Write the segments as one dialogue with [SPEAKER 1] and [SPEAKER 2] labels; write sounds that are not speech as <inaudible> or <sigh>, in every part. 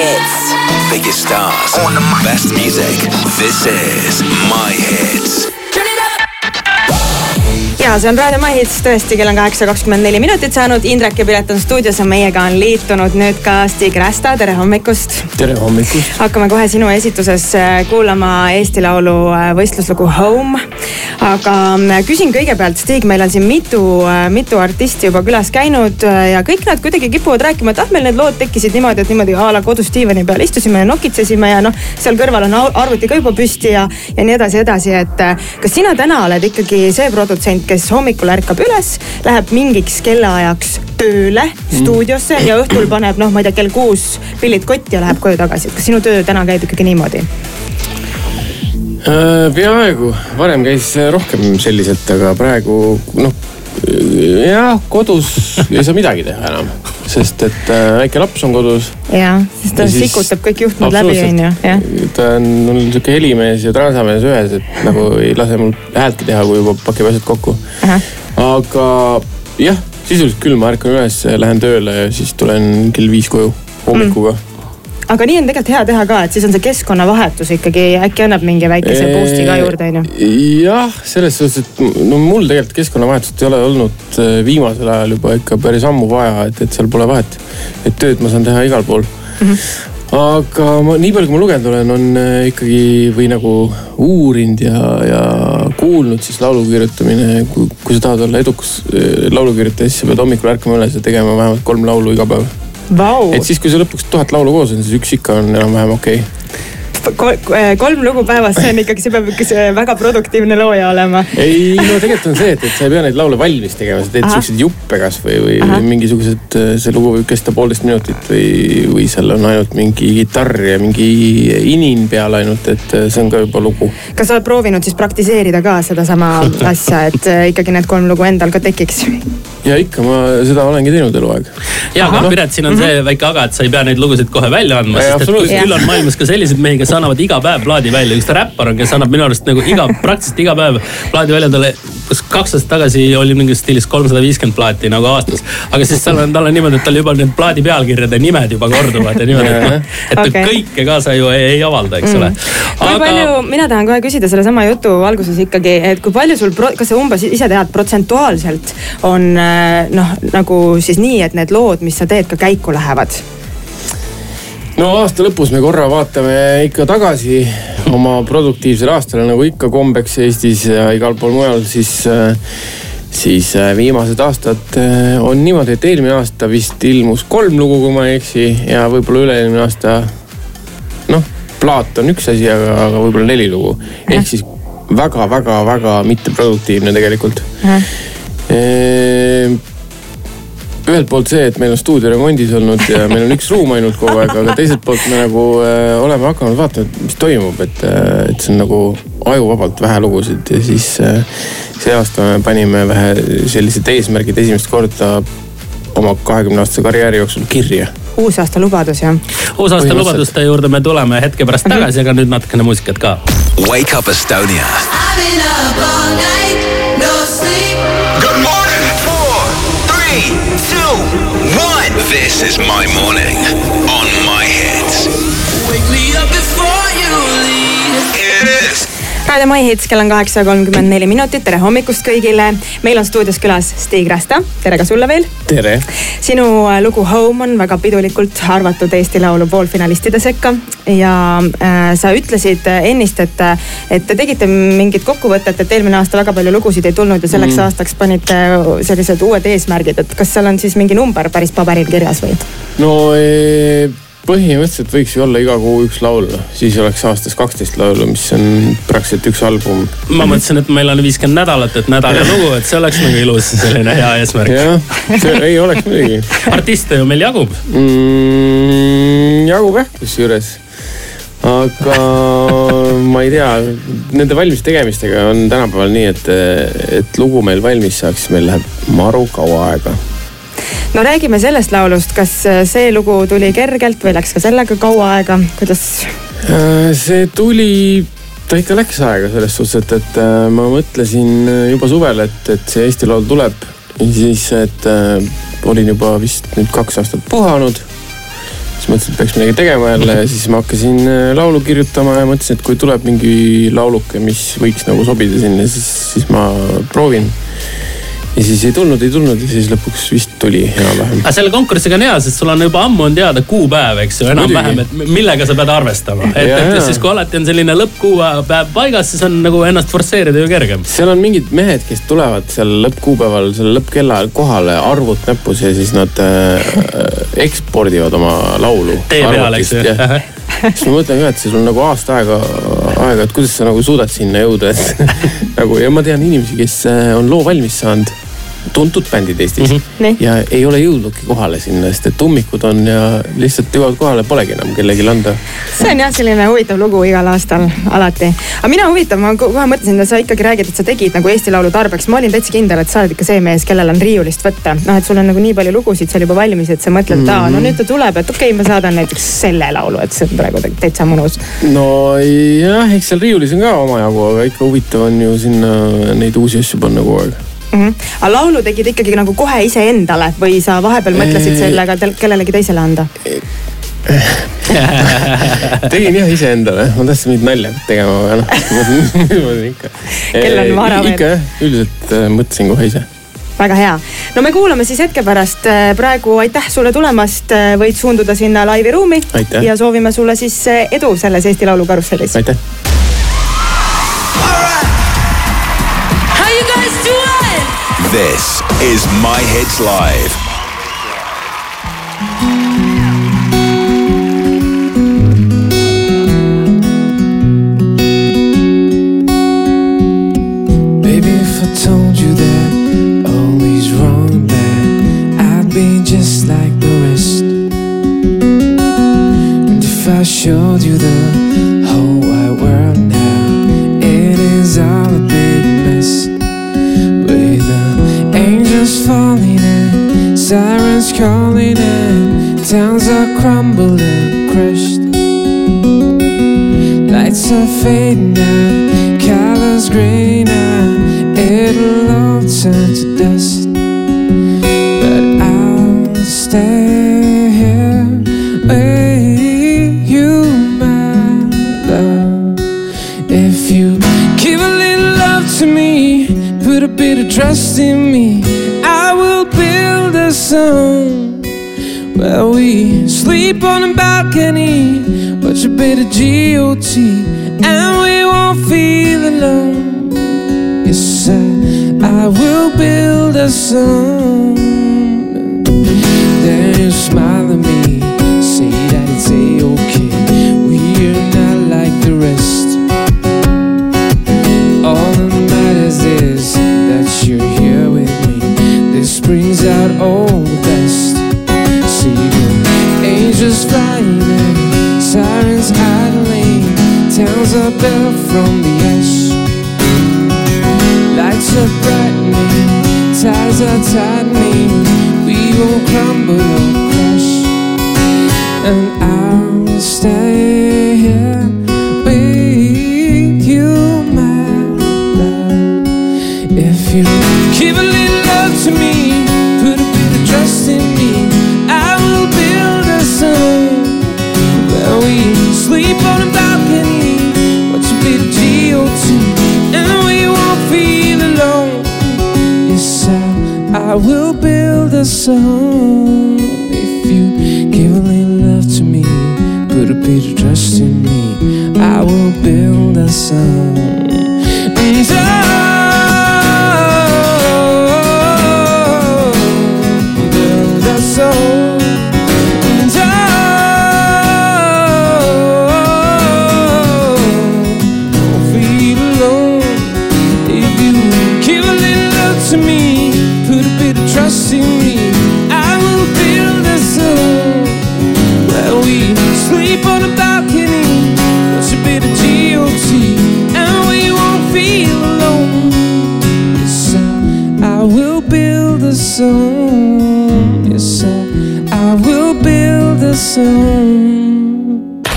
[SPEAKER 1] hits.
[SPEAKER 2] Biggest stars, best music. This is My Hits.
[SPEAKER 3] Ja see on Raadio My Hits, tõesti, kell on kaheksa kakskümmend neli minutit saanud. Indrek ja Piret on stuudios ja meiega on liitunud nüüd ka Stig Rästa, tere hommikust.
[SPEAKER 4] tere hommikust.
[SPEAKER 3] hakkame kohe sinu esituses äh, kuulama Eesti Laulu äh, võistluslugu Home. aga äh, küsin kõigepealt, Stig, meil on siin mitu, mitu artisti juba külas käinud ja kõik nad kuidagi kipuvad rääkima, et ah, meil need lood tekkisid niimoodi, et niimoodi a la kodus diivani peal istusime ja nokitsesime ja noh, seal kõrval on arvuti ka juba püsti ja, ja nii edasi, edasi, et kas sina täna oled ikkagi see produtsent, kes hommikul ärkab üles, läheb mingiks kellaajaks tööle stuudiosse ja õhtul paneb noh, ma ei tea, kell kuus pillid kotti ja läheb koju tagasi, kas sinu töö täna käib ikkagi niimoodi?
[SPEAKER 4] Äh, peaaegu, varem käis rohkem selliselt, aga praegu noh, jah, kodus ei saa midagi teha enam, sest et äh, väike laps on kodus.
[SPEAKER 3] ja, sest ta ja siis, sikutab kõik juhtmed läbi, onju, jah.
[SPEAKER 4] ta on mul sihuke helimees ja transamees ühes, et nagu ei lase mul häältki teha, kui juba pakib asjad kokku. aga jah, sisuliselt küll, ma ärkan üles, lähen tööle ja siis tulen kell viis koju hommikuga mm
[SPEAKER 3] aga nii on tegelikult hea teha ka, et siis on see keskkonnavahetus ikkagi äkki annab mingi väikese boost'i ka juurde, onju.
[SPEAKER 4] jah, selles suhtes, et no mul tegelikult keskkonnavahetust ei ole olnud äh, viimasel ajal juba ikka päris ammu vaja, et, et seal pole vahet. et tööd ma saan teha igal pool mm. -hmm aga ma nii palju, kui ma lugenud olen, on äh, ikkagi või nagu uurinud ja, ja kuulnud siis laulu kirjutamine. kui, kui sa tahad olla edukas äh, laulukirjutaja, siis sa pead hommikul ärkama üles ja tegema vähemalt kolm laulu iga päev
[SPEAKER 3] wow..
[SPEAKER 4] et siis, kui sul lõpuks tuhat laulu koos on, siis üks ikka on enam-vähem okei okay
[SPEAKER 3] kolm lugu päevas, see on ikkagi, see peab ikka see väga produktiivne looja olema.
[SPEAKER 4] ei no tegelikult on see, et, et sa ei pea neid laule valmis tegema, sa teed siukseid juppe kasvõi või, või mingisugused, see lugu võib kesta poolteist minutit või, või seal on ainult mingi kitarr ja mingi inin peal ainult, et see on ka juba lugu.
[SPEAKER 3] kas sa oled proovinud siis praktiseerida ka sedasama asja, et ikkagi need kolm lugu endal ka tekiks?
[SPEAKER 4] Ja ikka ma seda olengi teinud eluaeg.
[SPEAKER 5] ja, aga Piret, siin on mm -hmm. see väike aga, et sa ei pea neid lugusid kohe välja andma, sest et küll on maailmas ka selliseid mehi, kes annavad iga päev plaadi välja. üks räppar on, kes annab minu arust nagu iga, praktiliselt iga päev plaadi välja. talle, kas kaks aastat tagasi oli mingis stiilis kolmsada viiskümmend plaati nagu aastas. aga siis tal on, tal on niimoodi, et tal juba need plaadi pealkirjade nimed juba korduvad ja niimoodi, et noh, et okay. kõike ka sa ju ei, ei avalda, eks ole
[SPEAKER 3] mm.. kui aga... palju, mina tahan kohe küsida sellesama jutu alguses ikkagi, et kui palju sul, kas sa umbes ise tead protsentuaalselt on äh, Äh, noh, nagu siis nii, et need lood, mis sa teed, ka käiku lähevad?
[SPEAKER 4] no aasta lõpus me korra vaatame ikka tagasi oma produktiivsele aastale, nagu ikka kombeks Eestis ja igal pool mujal, siis äh, siis äh, viimased aastad on niimoodi, et eelmine aasta vist ilmus kolm lugu, kui ma ei eksi ja võib-olla üle-eelmine aasta. noh, plaat on üks asi, aga, aga võib-olla neli lugu. Ehk siis väga-väga-väga mitteproduktiivne tegelikult. Ehm, ühelt poolt see, et meil on stuudio remondis olnud ja meil on üks ruum ainult kogu aeg, aga teiselt poolt me nagu äh, oleme hakanud vaatama, mis toimub, et, äh, et see on nagu ajuvabalt vähe lugusid ja siis äh, see aasta me panime vähe sellised eesmärgid esimest korda oma kahekümne aastase karjääri jooksul kirja
[SPEAKER 3] uusaasta lubadus jah?
[SPEAKER 5] uusaasta lubaduste juurde me tuleme hetke pärast tagasi, aga nüüd natukene muusikat ka.
[SPEAKER 2] Wake up Estonia. This is my morning on my hits. Wake me up before
[SPEAKER 3] you leave. It is. Raadio My Hits, kell on kaheksa kolmkümmend neli minutit, tere hommikust kõigile. meil on stuudios külas Stig Rästa, tere ka sulle veel.
[SPEAKER 4] tere.
[SPEAKER 3] sinu äh, lugu Home on väga pidulikult arvatud Eesti Laulu poolfinalistide sekka ja äh, sa ütlesid äh, ennist, et, äh, et te tegite mingit kokkuvõtet, et eelmine aasta väga palju lugusid ei tulnud ja selleks mm. aastaks panite sellised uued eesmärgid, et kas seal on siis mingi number päris paberil kirjas või?
[SPEAKER 4] no ee põhimõtteliselt võiks ju olla iga kuu üks laul, siis oleks aastas kaksteist laulu, mis on praktiliselt üks album.
[SPEAKER 5] ma mõtlesin, et meil on viiskümmend nädalat, et nädal ja lugu, et see oleks nagu ilus selline hea eesmärk.
[SPEAKER 4] jah, see ei oleks muidugi.
[SPEAKER 5] artiste ju meil jagub
[SPEAKER 4] mm,. jagub jah, kusjuures aga ma ei tea, nende valmis tegemistega on tänapäeval nii, et, et lugu meil valmis saaks, meil läheb maru kaua aega
[SPEAKER 3] no räägime sellest laulust, kas äh, see lugu tuli kergelt või läks ka sellega kaua aega, kuidas?
[SPEAKER 4] Äh, see tuli, ta ikka läks aega selles suhtes, et, et äh, ma mõtlesin juba suvel, et, et see Eesti Laul tuleb. ja siis, et olin juba vist nüüd kaks aastat puhanud. siis mõtlesin, et peaks midagi tegema jälle ja siis ma hakkasin laulu kirjutama ja mõtlesin, et kui tuleb mingi lauluke, mis võiks nagu sobida sinna, siis, siis ma proovin ja siis ei tulnud, ei tulnud ja siis lõpuks vist tuli enam-vähem.
[SPEAKER 5] aga selle konkursiga on hea, sest sul on juba ammu on teada kuupäev, eks ju, enam-vähem, et millega sa pead arvestama. et, et siis kui alati on selline lõppkuupäev paigas, siis on nagu ennast forsseerida ju kergem.
[SPEAKER 4] seal on mingid mehed, kes tulevad seal lõppkuupäeval, selle lõppkellaajal kohale, arvut näpus ja siis nad äh, ekspordivad oma laulu.
[SPEAKER 5] tee peal, eks ju
[SPEAKER 4] siis ma mõtlen ka, et see sul nagu aasta aega, aega, et kuidas sa nagu suudad sinna jõuda, et <laughs> nagu ja ma tean inimesi, kes äh, on loo valmis saanud tuntud bändid Eestis mm. -hmm. ja ei ole jõudnudki kohale sinna, sest et ummikud on ja lihtsalt jõuavad kohale, polegi enam kellelegi anda.
[SPEAKER 3] see on jah, selline huvitav lugu igal aastal alati. aga mina huvitav, ma kohe mõtlesin, et sa ikkagi räägid, et sa tegid nagu Eesti Laulu tarbeks. ma olin täitsa kindel, et sa oled ikka see mees, kellel on riiulist võtta. noh, et sul on nagu nii palju lugusid seal juba valmis, et sa mõtled mm, -hmm. aa, no mhm. nüüd ta tuleb, et okei okay,, ma saadan näiteks selle laulu, et see on praegu täitsa mõnus.
[SPEAKER 4] no jah, eks seal riiulis on ka omajagu, aga ikka huvitav on ju sinna neid uusi asju panna kogu aeg
[SPEAKER 3] mm. -hmm. aga laulu tegid ikkagi nagu kohe iseendale või sa vahepeal mõtlesid sellega kellelegi teisele anda? <laughs>
[SPEAKER 4] tegin jah iseendale, ma tahtsin mingit nalja tegema, aga noh <laughs> ikka.
[SPEAKER 3] kell on vara
[SPEAKER 4] veel. ikka jah, üldiselt äh, mõtlesin kohe ise
[SPEAKER 3] väga hea, no me kuulame siis hetke pärast. Äh, praegu aitäh sulle tulemast, äh, võid suunduda sinna laivi ruumi. ja soovime sulle siis edu selles Eesti Laulu karussellis.
[SPEAKER 4] aitäh
[SPEAKER 2] This is My Hits Live.
[SPEAKER 1] Sirens calling and towns are crumbling, crushed. Lights are fading out, colors graying out, it'll all turn to dust. But I'll stay here with you, my love. If you give a little love to me, put a bit of trust in me sleep on a balcony, watch a bit of GOT, and we won't feel alone. Yes, I, I will build a song. Then you smile at me, say that it's a okay. We're not like the rest. The tide I, will build a song if you give a little love to me, put a bit of trust in me. I will build a song. And I I will build a song.
[SPEAKER 6] Yes, I, I will build a song. <laughs>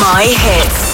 [SPEAKER 6] My hits.